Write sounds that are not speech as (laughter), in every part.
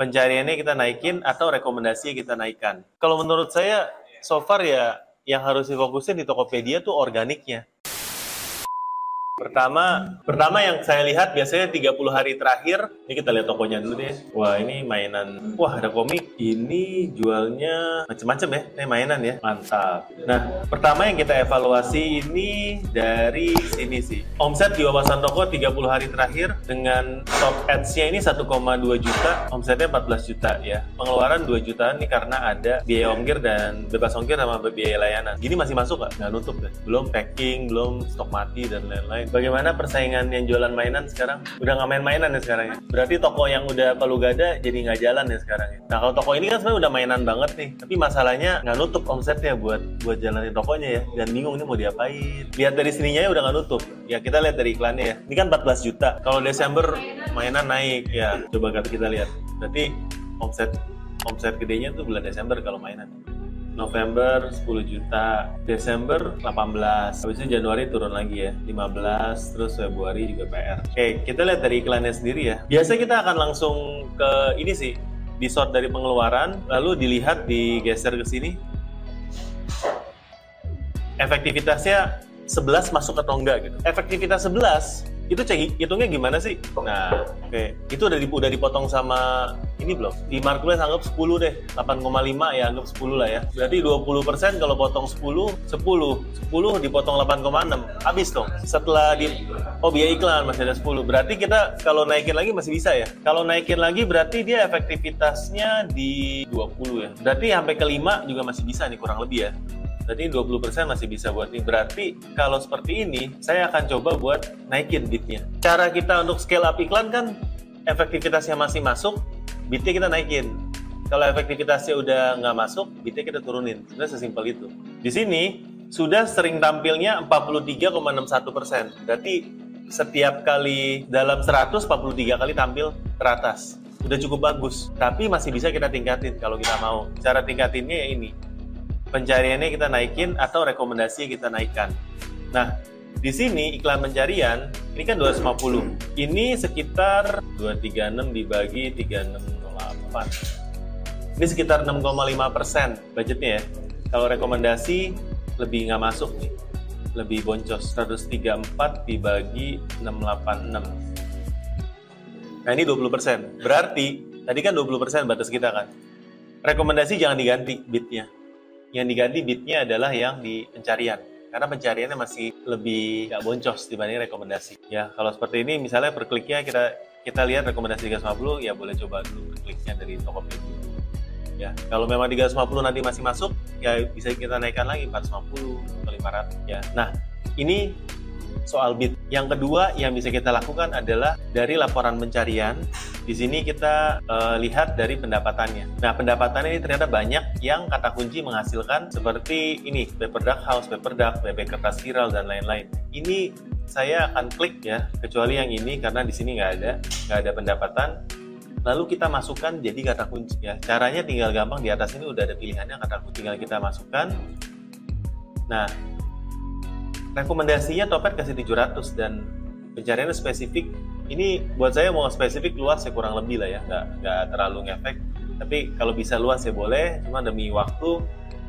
pencariannya kita naikin atau rekomendasi kita naikkan. Kalau menurut saya, so far ya yang harus difokusin di Tokopedia tuh organiknya. Pertama, pertama yang saya lihat biasanya 30 hari terakhir, ini kita lihat tokonya dulu deh. Wah, ini mainan. Wah, ada komik. Ini jualnya macam-macam ya. Ini mainan ya. Mantap. Nah, pertama yang kita evaluasi ini dari sini sih. Omset di wawasan toko 30 hari terakhir dengan top ads-nya ini 1,2 juta, omsetnya 14 juta ya. Pengeluaran 2 jutaan ini karena ada biaya ongkir dan bebas ongkir sama biaya layanan. Gini masih masuk nggak? Nggak nutup deh. Belum packing, belum stok mati dan lain-lain bagaimana persaingan yang jualan mainan sekarang? Udah nggak main mainan ya sekarang ya? Berarti toko yang udah palu gada jadi nggak jalan ya sekarang ya? Nah kalau toko ini kan sebenarnya udah mainan banget nih, tapi masalahnya nggak nutup omsetnya buat buat jalanin tokonya ya, dan bingung ini mau diapain. Lihat dari sininya ya udah nggak nutup. Ya kita lihat dari iklannya ya. Ini kan 14 juta. Kalau Desember mainan naik ya, coba kita lihat. Berarti omset omset gedenya tuh bulan Desember kalau mainan. November 10 juta, Desember 18, habis itu Januari turun lagi ya, 15, terus Februari juga PR. Oke, kita lihat dari iklannya sendiri ya. Biasa kita akan langsung ke ini sih, di sort dari pengeluaran, lalu dilihat digeser ke sini. Efektivitasnya 11 masuk atau enggak gitu. Efektivitas 11 itu cek hitungnya gimana sih? Nah, oke. Okay. Itu udah, udah dipotong sama ini belum? Di marketplace anggap 10 deh. 8,5 ya anggap 10 lah ya. Berarti 20% kalau potong 10, 10. 10 dipotong 8,6. Habis dong. Setelah di oh biaya iklan masih ada 10. Berarti kita kalau naikin lagi masih bisa ya. Kalau naikin lagi berarti dia efektivitasnya di 20 ya. Berarti sampai ke 5 juga masih bisa nih kurang lebih ya. Berarti 20% masih bisa buat nih. Berarti kalau seperti ini, saya akan coba buat naikin bitnya. Cara kita untuk scale up iklan kan efektivitasnya masih masuk, bitnya kita naikin. Kalau efektivitasnya udah nggak masuk, bitnya kita turunin. Sebenarnya sesimpel itu. Di sini sudah sering tampilnya 43,61 persen. Berarti setiap kali dalam 100, 43 kali tampil teratas. Udah cukup bagus. Tapi masih bisa kita tingkatin kalau kita mau. Cara tingkatinnya ya ini pencariannya kita naikin atau rekomendasi kita naikkan. Nah, di sini iklan pencarian ini kan 250. Ini sekitar 236 dibagi 3608. Ini sekitar 6,5 persen budgetnya ya. Kalau rekomendasi lebih nggak masuk nih, lebih boncos 134 dibagi 686. Nah ini 20 persen. Berarti tadi kan 20 persen batas kita kan. Rekomendasi jangan diganti bitnya yang diganti bitnya adalah yang di pencarian karena pencariannya masih lebih nggak boncos dibanding rekomendasi. Ya, kalau seperti ini misalnya per kliknya kita kita lihat rekomendasi 350 ya boleh coba dulu per kliknya dari Tokopedia. Ya, kalau memang 350 nanti masih masuk ya bisa kita naikkan lagi 450 atau 500 ya. Nah, ini soal bit. Yang kedua yang bisa kita lakukan adalah dari laporan pencarian. Di sini kita uh, lihat dari pendapatannya. Nah, pendapatannya ini ternyata banyak yang kata kunci menghasilkan seperti ini, paper dark house, paper dark, bebek kertas viral dan lain-lain. Ini saya akan klik ya, kecuali yang ini karena di sini nggak ada, nggak ada pendapatan. Lalu kita masukkan jadi kata kunci ya. Caranya tinggal gampang di atas ini udah ada pilihannya kata kunci. Tinggal kita masukkan. Nah, rekomendasinya Topet kasih 700 dan pencariannya spesifik. Ini buat saya mau spesifik luas ya kurang lebih lah ya nggak nggak terlalu ngefek. Tapi kalau bisa luas ya boleh cuma demi waktu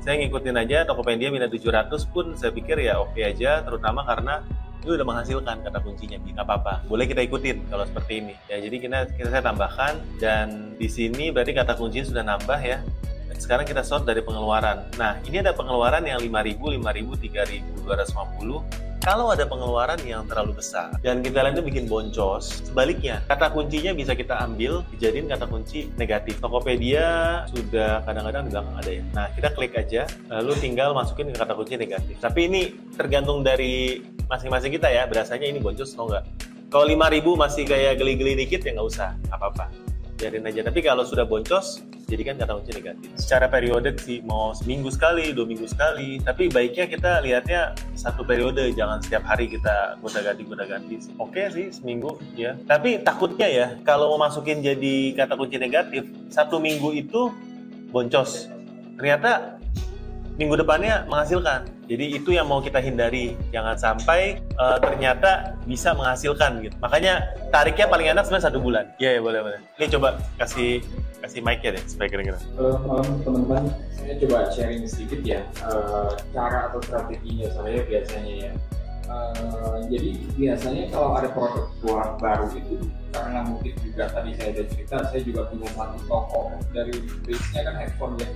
saya ngikutin aja Tokopedia minat 700 pun saya pikir ya oke okay aja terutama karena itu udah menghasilkan kata kuncinya nggak apa-apa. Boleh kita ikutin kalau seperti ini. Ya jadi kita kita saya tambahkan dan di sini berarti kata kuncinya sudah nambah ya. Sekarang kita sort dari pengeluaran. Nah, ini ada pengeluaran yang 5.000, 5.000, 3.250. Kalau ada pengeluaran yang terlalu besar dan kita itu bikin boncos, sebaliknya kata kuncinya bisa kita ambil dijadiin kata kunci negatif. Tokopedia sudah kadang-kadang di belakang ada ya. Nah, kita klik aja, lalu tinggal masukin kata kunci negatif. Tapi ini tergantung dari masing-masing kita ya, berasanya ini boncos atau enggak. Kalau 5000 masih kayak geli-geli dikit ya nggak usah, apa-apa. Biarin aja. Tapi kalau sudah boncos, jadikan kata kunci negatif. Secara periode sih mau seminggu sekali, dua minggu sekali. Tapi baiknya kita lihatnya satu periode, jangan setiap hari kita gonta ganti gonta ganti. Oke sih seminggu ya. Tapi takutnya ya kalau mau masukin jadi kata kunci negatif satu minggu itu boncos. Ternyata minggu depannya menghasilkan. Jadi itu yang mau kita hindari, jangan sampai uh, ternyata bisa menghasilkan gitu. Makanya tariknya paling enak sebenarnya satu bulan. Iya ya boleh boleh. Ini coba kasih kasih mic ya deh supaya kira-kira. Halo malam teman-teman, saya coba sharing sedikit ya uh, cara atau strateginya saya biasanya ya. Uh, jadi biasanya kalau ada produk keluaran baru itu karena mungkin juga tadi saya ada cerita, saya juga punya satu toko dari base-nya kan handphone ya.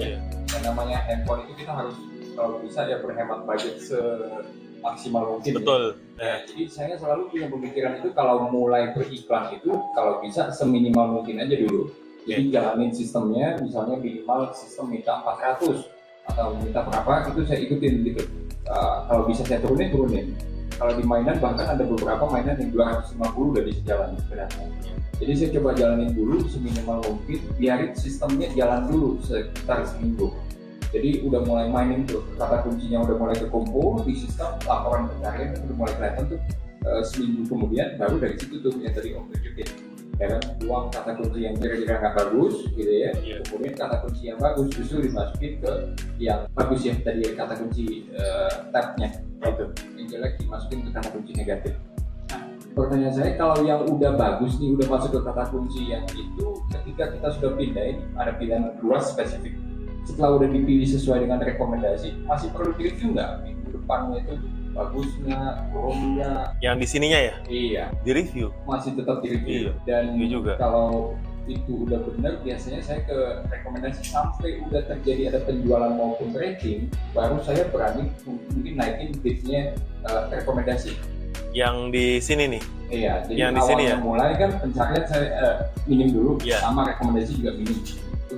Ya. Yang namanya handphone itu kita harus kalau bisa ya berhemat budget se maksimal mungkin. Ya. Betul. Ya. ya. Jadi saya selalu punya pemikiran itu kalau mulai beriklan itu kalau bisa seminimal mungkin aja dulu. Jadi yeah. jalanin sistemnya, misalnya minimal sistem minta 400 atau minta berapa itu saya ikutin gitu. Uh, kalau bisa saya turunin turunin. Kalau di mainan bahkan ada beberapa mainan yang 250 udah bisa jalan sebenarnya. Jadi saya coba jalanin dulu seminimal mungkin, biarin sistemnya jalan dulu sekitar seminggu jadi udah mulai mainin tuh kata kuncinya udah mulai kekumpul di sistem laporan pencarian udah mulai kelihatan tuh uh, seminggu kemudian baru dari situ tuh yang tadi om tunjukin ya kan uang kata kunci yang kira-kira nggak bagus gitu ya yeah. kemudian kata kunci yang bagus justru dimasukin ke yang bagus ya tadi kata kunci uh, tabnya. Itu yang jelek dimasukin ke kata kunci negatif. Nah, pertanyaan saya kalau yang udah bagus nih udah masuk ke kata kunci yang itu ketika kita sudah pindah ini ada pilihan dua spesifik setelah udah dipilih sesuai dengan rekomendasi masih perlu direview nggak? Minggu depannya itu bagus nggak yang di sininya ya? Iya. Di review masih tetap di review iya. dan iya juga. kalau itu udah benar biasanya saya ke rekomendasi sampai udah terjadi ada penjualan maupun rating baru saya berani mungkin naikin bidnya uh, rekomendasi. Yang di sini nih? Iya jadi yang di sini ya? mulai kan pencarian saya uh, minim dulu yeah. sama rekomendasi juga minim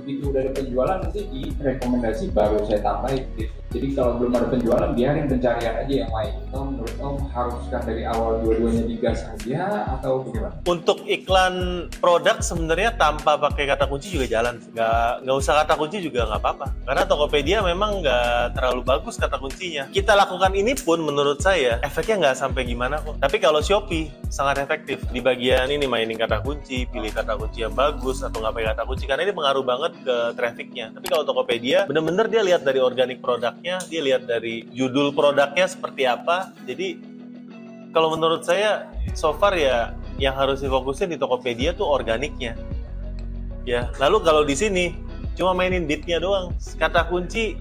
begitu udah ada penjualan nanti di rekomendasi baru saya tambahin gitu. Jadi kalau belum ada penjualan biarin pencarian aja yang lain. Atau menurut Om haruskah dari awal dua-duanya digas aja atau bagaimana? Untuk iklan produk sebenarnya tanpa pakai kata kunci juga jalan. Nggak, nggak usah kata kunci juga nggak apa-apa. Karena Tokopedia memang nggak terlalu bagus kata kuncinya. Kita lakukan ini pun menurut saya efeknya nggak sampai gimana kok. Tapi kalau Shopee sangat efektif di bagian ini mainin kata kunci, pilih kata kunci yang bagus atau nggak pakai kata kunci karena ini pengaruh banget ke trafficnya. Tapi kalau Tokopedia bener-bener dia lihat dari organik produk produknya, dia lihat dari judul produknya seperti apa. Jadi kalau menurut saya so far ya yang harus difokusin di Tokopedia tuh organiknya. Ya, lalu kalau di sini cuma mainin bitnya doang. Kata kunci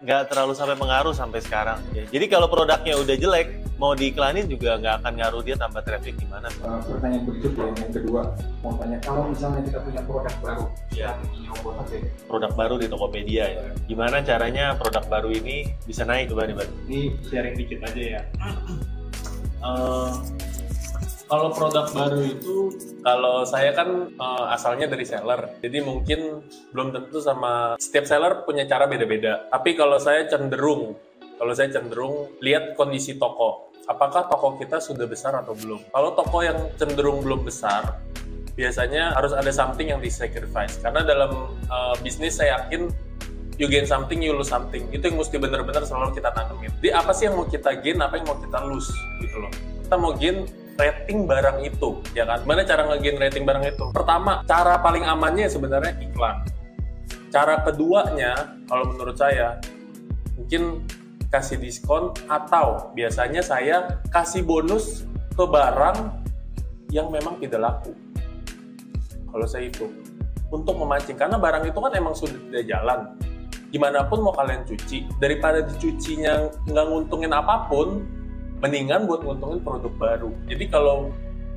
nggak terlalu sampai pengaruh sampai sekarang. Ya, jadi kalau produknya udah jelek, mau diiklanin juga nggak akan ngaruh dia tambah traffic gimana? Uh, pertanyaan berikutnya yang kedua, mau tanya kalau misalnya kita punya produk baru, ya. Produk baru di Tokopedia ya. Gimana caranya produk baru ini bisa naik coba nih, Ini sharing dikit aja ya. uh, kalau produk baru itu kalau saya kan uh, asalnya dari seller jadi mungkin belum tentu sama setiap seller punya cara beda-beda tapi kalau saya cenderung kalau saya cenderung lihat kondisi toko apakah toko kita sudah besar atau belum kalau toko yang cenderung belum besar biasanya harus ada something yang disacrifice karena dalam uh, bisnis saya yakin you gain something, you lose something. Itu yang mesti benar-benar selalu kita tanemin. Jadi apa sih yang mau kita gain, apa yang mau kita lose gitu loh. Kita mau gain rating barang itu, ya kan? Mana cara ngegain rating barang itu? Pertama, cara paling amannya sebenarnya iklan. Cara keduanya, kalau menurut saya, mungkin kasih diskon atau biasanya saya kasih bonus ke barang yang memang tidak laku. Kalau saya itu untuk memancing karena barang itu kan emang sudah tidak jalan. Gimana pun mau kalian cuci daripada dicucinya nggak nguntungin apa pun, mendingan buat nguntungin produk baru. Jadi kalau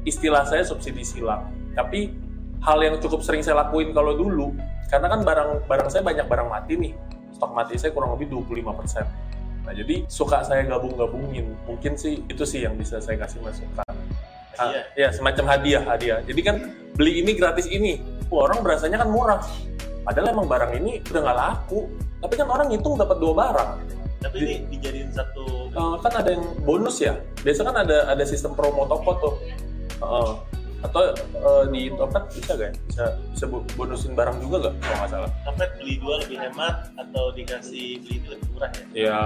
istilah saya subsidi silang. Tapi hal yang cukup sering saya lakuin kalau dulu, karena kan barang barang saya banyak barang mati nih, stok mati saya kurang lebih 25%. Nah jadi suka saya gabung-gabungin, mungkin sih itu sih yang bisa saya kasih masukan. Ah, ya semacam hadiah hadiah. Jadi kan beli ini gratis ini, Wah, orang berasanya kan murah. Padahal emang barang ini udah nggak laku, tapi kan orang hitung dapat dua barang. Tapi ini dijadiin satu uh, kan ada yang bonus ya? Biasa kan ada ada sistem promo toko tuh. Uh, atau uh, di Topet bisa gak ya? Bisa bisa bonusin barang juga gak kalau nggak salah? Topet beli dua lebih hemat atau dikasih beli itu lebih murah ya? Ya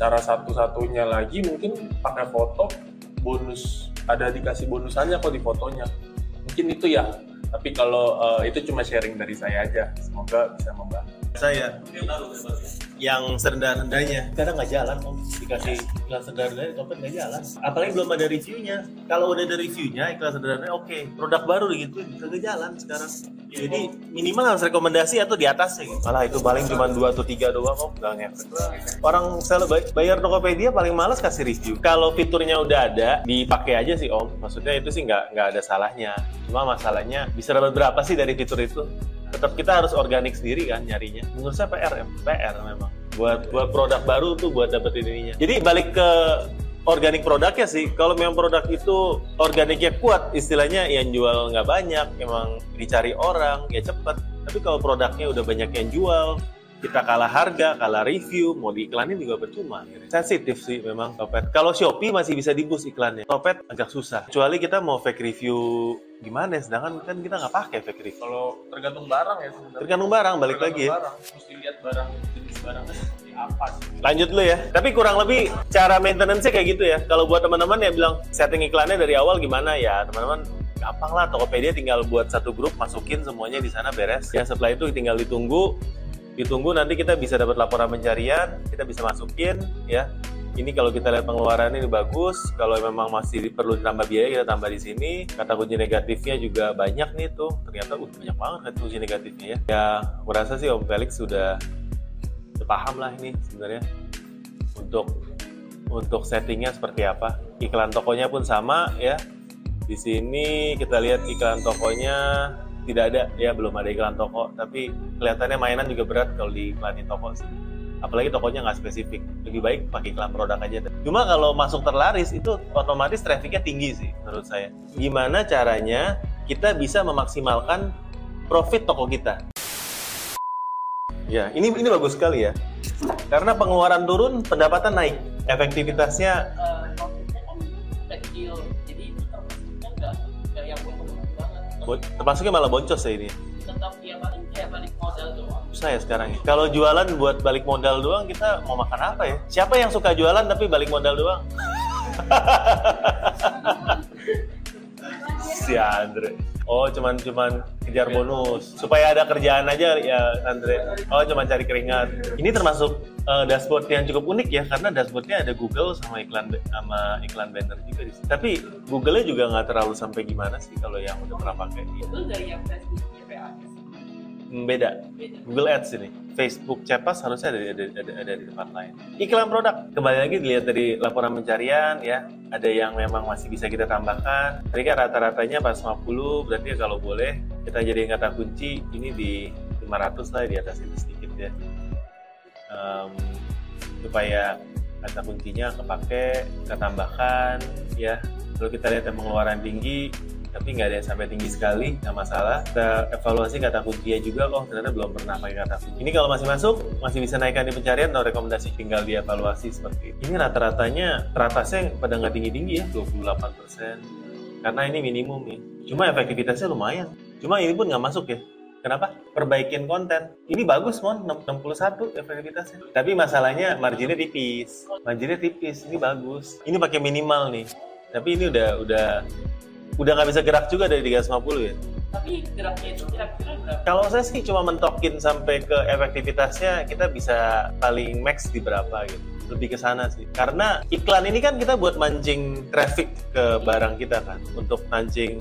cara satu-satunya lagi mungkin pakai foto bonus. Ada dikasih bonusannya kok di fotonya. Mungkin itu ya. Tapi kalau uh, itu cuma sharing dari saya aja. Semoga bisa membantu saya. Yang serendah-rendahnya. Kadang nggak jalan om. Dikasih iklan serendah-rendahnya Topet nggak jalan. Apalagi belum ada reviewnya. Kalau udah ada reviewnya iklan serendah-rendahnya oke. Produk baru gitu nggak jalan sekarang. Jadi minimal harus rekomendasi atau di atasnya gitu. malah itu paling cuma dua atau tiga doang om. Nggak ngefek. Orang sel bayar Tokopedia paling males kasih review. Kalau fiturnya udah ada dipakai aja sih om. Maksudnya itu sih nggak nggak ada salahnya. Cuma masalahnya bisa dapat berapa sih dari fitur itu tetap kita harus organik sendiri kan nyarinya. Menurut saya PR PR memang. Buat buat produk baru tuh buat dapetin ininya. Jadi balik ke organik produknya sih. Kalau memang produk itu organiknya kuat istilahnya yang jual nggak banyak emang dicari orang ya cepet. Tapi kalau produknya udah banyak yang jual kita kalah harga, kalah review, mau diiklanin juga percuma. Sensitif sih memang Topet. Kalau Shopee masih bisa dibus iklannya. Topet agak susah. Kecuali kita mau fake review gimana ya, sedangkan kan kita nggak pakai fake review. Kalau tergantung barang ya sebenarnya. Tergantung barang, balik Tergantung lagi ya. Barang. Mesti lihat barang jenis barangnya seperti apa sih. Lanjut dulu ya. Tapi kurang lebih cara maintenance-nya kayak gitu ya. Kalau buat teman-teman yang bilang setting iklannya dari awal gimana ya, teman-teman gampang lah Tokopedia tinggal buat satu grup masukin semuanya di sana beres ya setelah itu tinggal ditunggu ditunggu nanti kita bisa dapat laporan pencarian kita bisa masukin ya. Ini kalau kita lihat pengeluaran ini bagus kalau memang masih perlu ditambah biaya kita tambah di sini. Kata kunci negatifnya juga banyak nih tuh. Ternyata uh, banyak banget kata kunci negatifnya ya. Ya aku rasa sih Om Felix sudah, sudah paham lah ini sebenarnya. Untuk untuk settingnya seperti apa. Iklan tokonya pun sama ya. Di sini kita lihat iklan tokonya tidak ada. Ya belum ada iklan toko. Tapi kelihatannya mainan juga berat kalau diiklanin toko sih apalagi tokonya nggak spesifik. Lebih baik pakai iklan produk aja. Cuma kalau masuk terlaris itu otomatis trafficnya tinggi sih menurut saya. Gimana caranya kita bisa memaksimalkan profit toko kita? Ya ini ini bagus sekali ya. Karena pengeluaran turun pendapatan naik. Efektivitasnya termasuknya malah boncos ya ini tetap ya paling kayak balik modal doang susah ya sekarang ya. Kalau jualan buat balik modal doang kita mau makan apa ya? Siapa yang suka jualan tapi balik modal doang? (laughs) si Andre. Oh, cuman cuman kejar bonus supaya ada kerjaan aja ya Andre. Oh, cuman cari keringat. Ini termasuk eh, dashboard yang cukup unik ya karena dashboardnya ada Google sama iklan sama iklan banner juga di sini. Tapi Google-nya juga nggak terlalu sampai gimana sih kalau yang udah pernah pakai. itu dari yang Facebooknya PA Hmm, Beda. beda Google Ads ini. Facebook Cepas harusnya ada, ada, ada, ada di tempat lain. Iklan produk. Kembali lagi dilihat dari laporan pencarian ya. Ada yang memang masih bisa kita tambahkan. Tadi kan rata-ratanya pas 50, berarti kalau boleh kita jadi kata kunci ini di 500 lah di atas itu sedikit ya. Em, supaya kata kuncinya kepake, kita tambahkan ya. Kalau kita lihat yang pengeluaran tinggi, tapi nggak ada yang sampai tinggi sekali nggak masalah. Kita evaluasi kata kuncinya juga oh ternyata belum pernah pakai kata kunci. Ini kalau masih masuk masih bisa naikkan di pencarian atau rekomendasi tinggal dievaluasi seperti ini ini rata-ratanya teratasnya pada nggak tinggi-tinggi ya 28% karena ini minimum ya cuma efektivitasnya lumayan. Cuma ini pun nggak masuk ya Kenapa? Perbaikin konten. Ini bagus, Mon. 61 efektivitasnya. Tapi masalahnya marginnya tipis. Marginnya tipis. Ini bagus. Ini pakai minimal nih. Tapi ini udah udah udah nggak bisa gerak juga dari 350 ya. tapi geraknya itu kira-kira berapa Kalau saya sih cuma mentokin sampai ke efektivitasnya kita bisa paling max di berapa gitu. Lebih ke sana sih. Karena iklan ini kan kita buat mancing traffic ke barang kita kan untuk mancing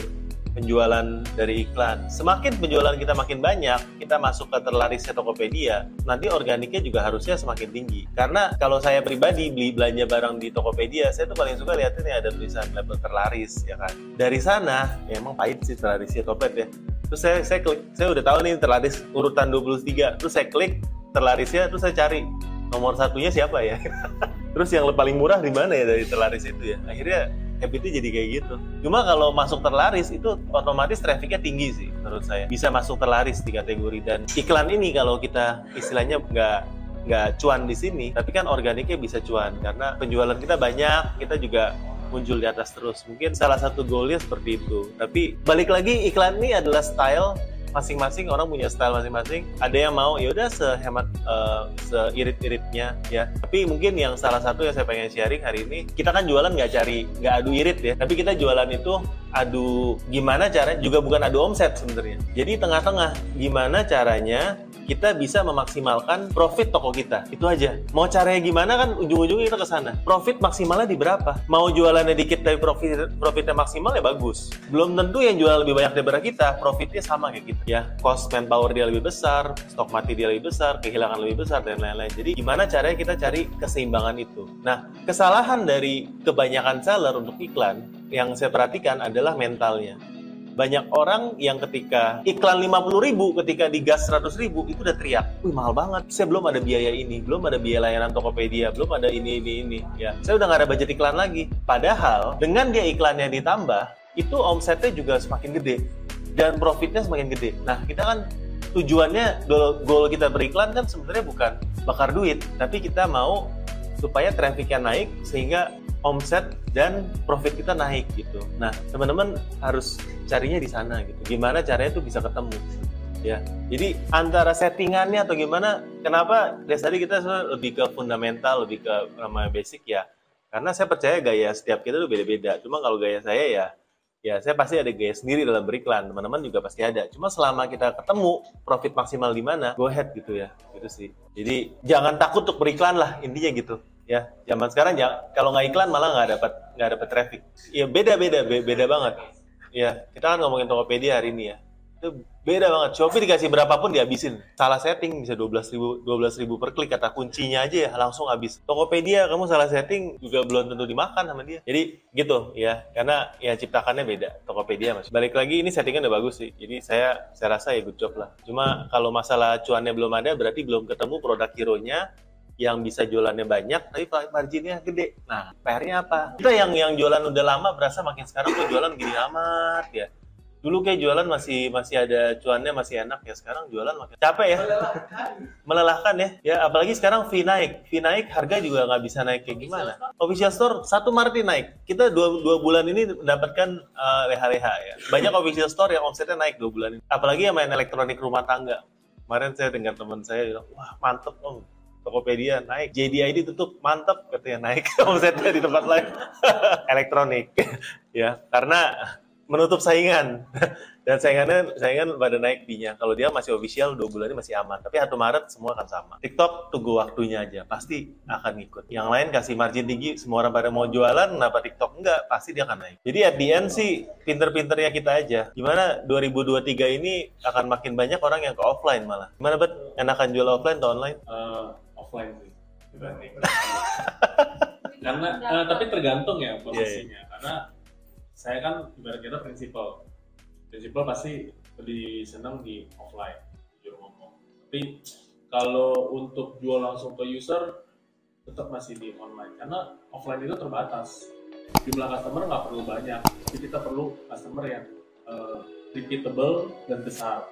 penjualan dari iklan. Semakin penjualan kita makin banyak, kita masuk ke terlarisnya Tokopedia, nanti organiknya juga harusnya semakin tinggi. Karena kalau saya pribadi beli belanja barang di Tokopedia, saya tuh paling suka lihatnya nih ada tulisan label terlaris ya kan. Dari sana, ya emang pahit sih terlarisnya Topet ya. Terus saya saya klik, saya udah tahu nih terlaris urutan 23. Terus saya klik terlarisnya, terus saya cari nomor satunya siapa ya. (laughs) terus yang paling murah di mana ya dari terlaris itu ya. Akhirnya habitnya jadi kayak gitu. Cuma kalau masuk terlaris itu otomatis trafficnya tinggi sih menurut saya. Bisa masuk terlaris di kategori dan iklan ini kalau kita istilahnya nggak nggak cuan di sini, tapi kan organiknya bisa cuan karena penjualan kita banyak, kita juga muncul di atas terus. Mungkin salah satu goalnya seperti itu. Tapi balik lagi iklan ini adalah style masing-masing orang punya style masing-masing. Ada yang mau ya udah sehemat eh, seirit-iritnya ya. Tapi mungkin yang salah satu yang saya pengen sharing hari ini, kita kan jualan nggak cari nggak adu irit ya, tapi kita jualan itu adu gimana caranya juga bukan adu omset sebenarnya. Jadi tengah-tengah gimana caranya kita bisa memaksimalkan profit toko kita. Itu aja. Mau caranya gimana kan ujung-ujungnya kita ke sana. Profit maksimalnya di berapa? Mau jualannya dikit tapi profit profitnya maksimal ya bagus. Belum tentu yang jual lebih banyak daripada kita, profitnya sama kayak kita. Ya, cost manpower dia lebih besar, stok mati dia lebih besar, kehilangan lebih besar dan lain-lain. Jadi gimana caranya kita cari keseimbangan itu? Nah, kesalahan dari kebanyakan seller untuk iklan yang saya perhatikan adalah mentalnya banyak orang yang ketika iklan 50 ribu ketika digas 100 ribu itu udah teriak wih mahal banget. Saya belum ada biaya ini belum ada biaya layanan Tokopedia belum ada ini ini ini. Ya saya udah nggak ada budget iklan lagi. Padahal dengan dia iklannya ditambah itu omsetnya juga semakin gede dan profitnya semakin gede. Nah kita kan tujuannya goal, goal kita beriklan kan sebenarnya bukan bakar duit tapi kita mau supaya trafficnya naik sehingga omset dan profit kita naik gitu. Nah, teman-teman harus carinya di sana gitu. Gimana caranya itu bisa ketemu ya. Jadi antara settingannya atau gimana, kenapa dari tadi kita lebih ke fundamental, lebih ke nama basic ya. Karena saya percaya gaya setiap kita itu beda-beda. Cuma kalau gaya saya ya ya saya pasti ada gaya sendiri dalam beriklan teman-teman juga pasti ada cuma selama kita ketemu profit maksimal di mana go ahead gitu ya gitu sih jadi jangan takut untuk beriklan lah intinya gitu ya zaman sekarang ya kalau nggak iklan malah nggak dapat nggak dapat traffic. Ya beda beda beda banget. Ya kita kan ngomongin Tokopedia hari ini ya. Itu beda banget. Shopee dikasih berapapun dihabisin. Salah setting bisa dua belas ribu dua belas ribu per klik kata kuncinya aja ya langsung habis. Tokopedia kamu salah setting juga belum tentu dimakan sama dia. Jadi gitu ya. Karena ya ciptakannya beda. Tokopedia mas balik lagi ini settingnya udah bagus sih. Jadi saya saya rasa ya good job lah. Cuma kalau masalah cuannya belum ada berarti belum ketemu produk hero nya yang bisa jualannya banyak tapi marginnya gede. Nah, PR-nya apa? Kita yang yang jualan udah lama berasa makin sekarang tuh jualan gini amat ya. Dulu kayak jualan masih masih ada cuannya masih enak ya. Sekarang jualan makin capek ya. Melelahkan ya. Ya apalagi sekarang fee naik. Fee naik harga juga nggak bisa naik kayak gimana. Official store satu Maret naik. Kita dua, dua bulan ini mendapatkan uh, leha-leha ya. Banyak official store yang omsetnya naik dua bulan ini. Apalagi yang main elektronik rumah tangga. Kemarin saya dengar teman saya bilang, wah mantep om, Tokopedia naik, JDID tutup, mantep katanya naik (laughs) omsetnya di tempat lain. (laughs) Elektronik, (laughs) ya karena menutup saingan dan saingannya saingan pada naik fee-nya. Kalau dia masih official dua bulan ini masih aman, tapi 1 Maret semua akan sama. TikTok tunggu waktunya aja, pasti akan ngikut. Yang lain kasih margin tinggi, semua orang pada mau jualan, kenapa TikTok enggak? Pasti dia akan naik. Jadi at the end sih pinter-pinternya kita aja. Gimana 2023 ini akan makin banyak orang yang ke offline malah. Gimana bet? Enakan jual offline atau online? Uh, offline sih. (laughs) Karena uh, tapi tergantung ya posisinya. Yeah, yeah. karena saya kan ibarat kita prinsipal. Prinsipal pasti lebih senang di offline jujur ngomong. Tapi kalau untuk jual langsung ke user tetap masih di online. Karena offline itu terbatas. Jumlah customer nggak perlu banyak. Jadi kita perlu customer yang uh, repeatable dan besar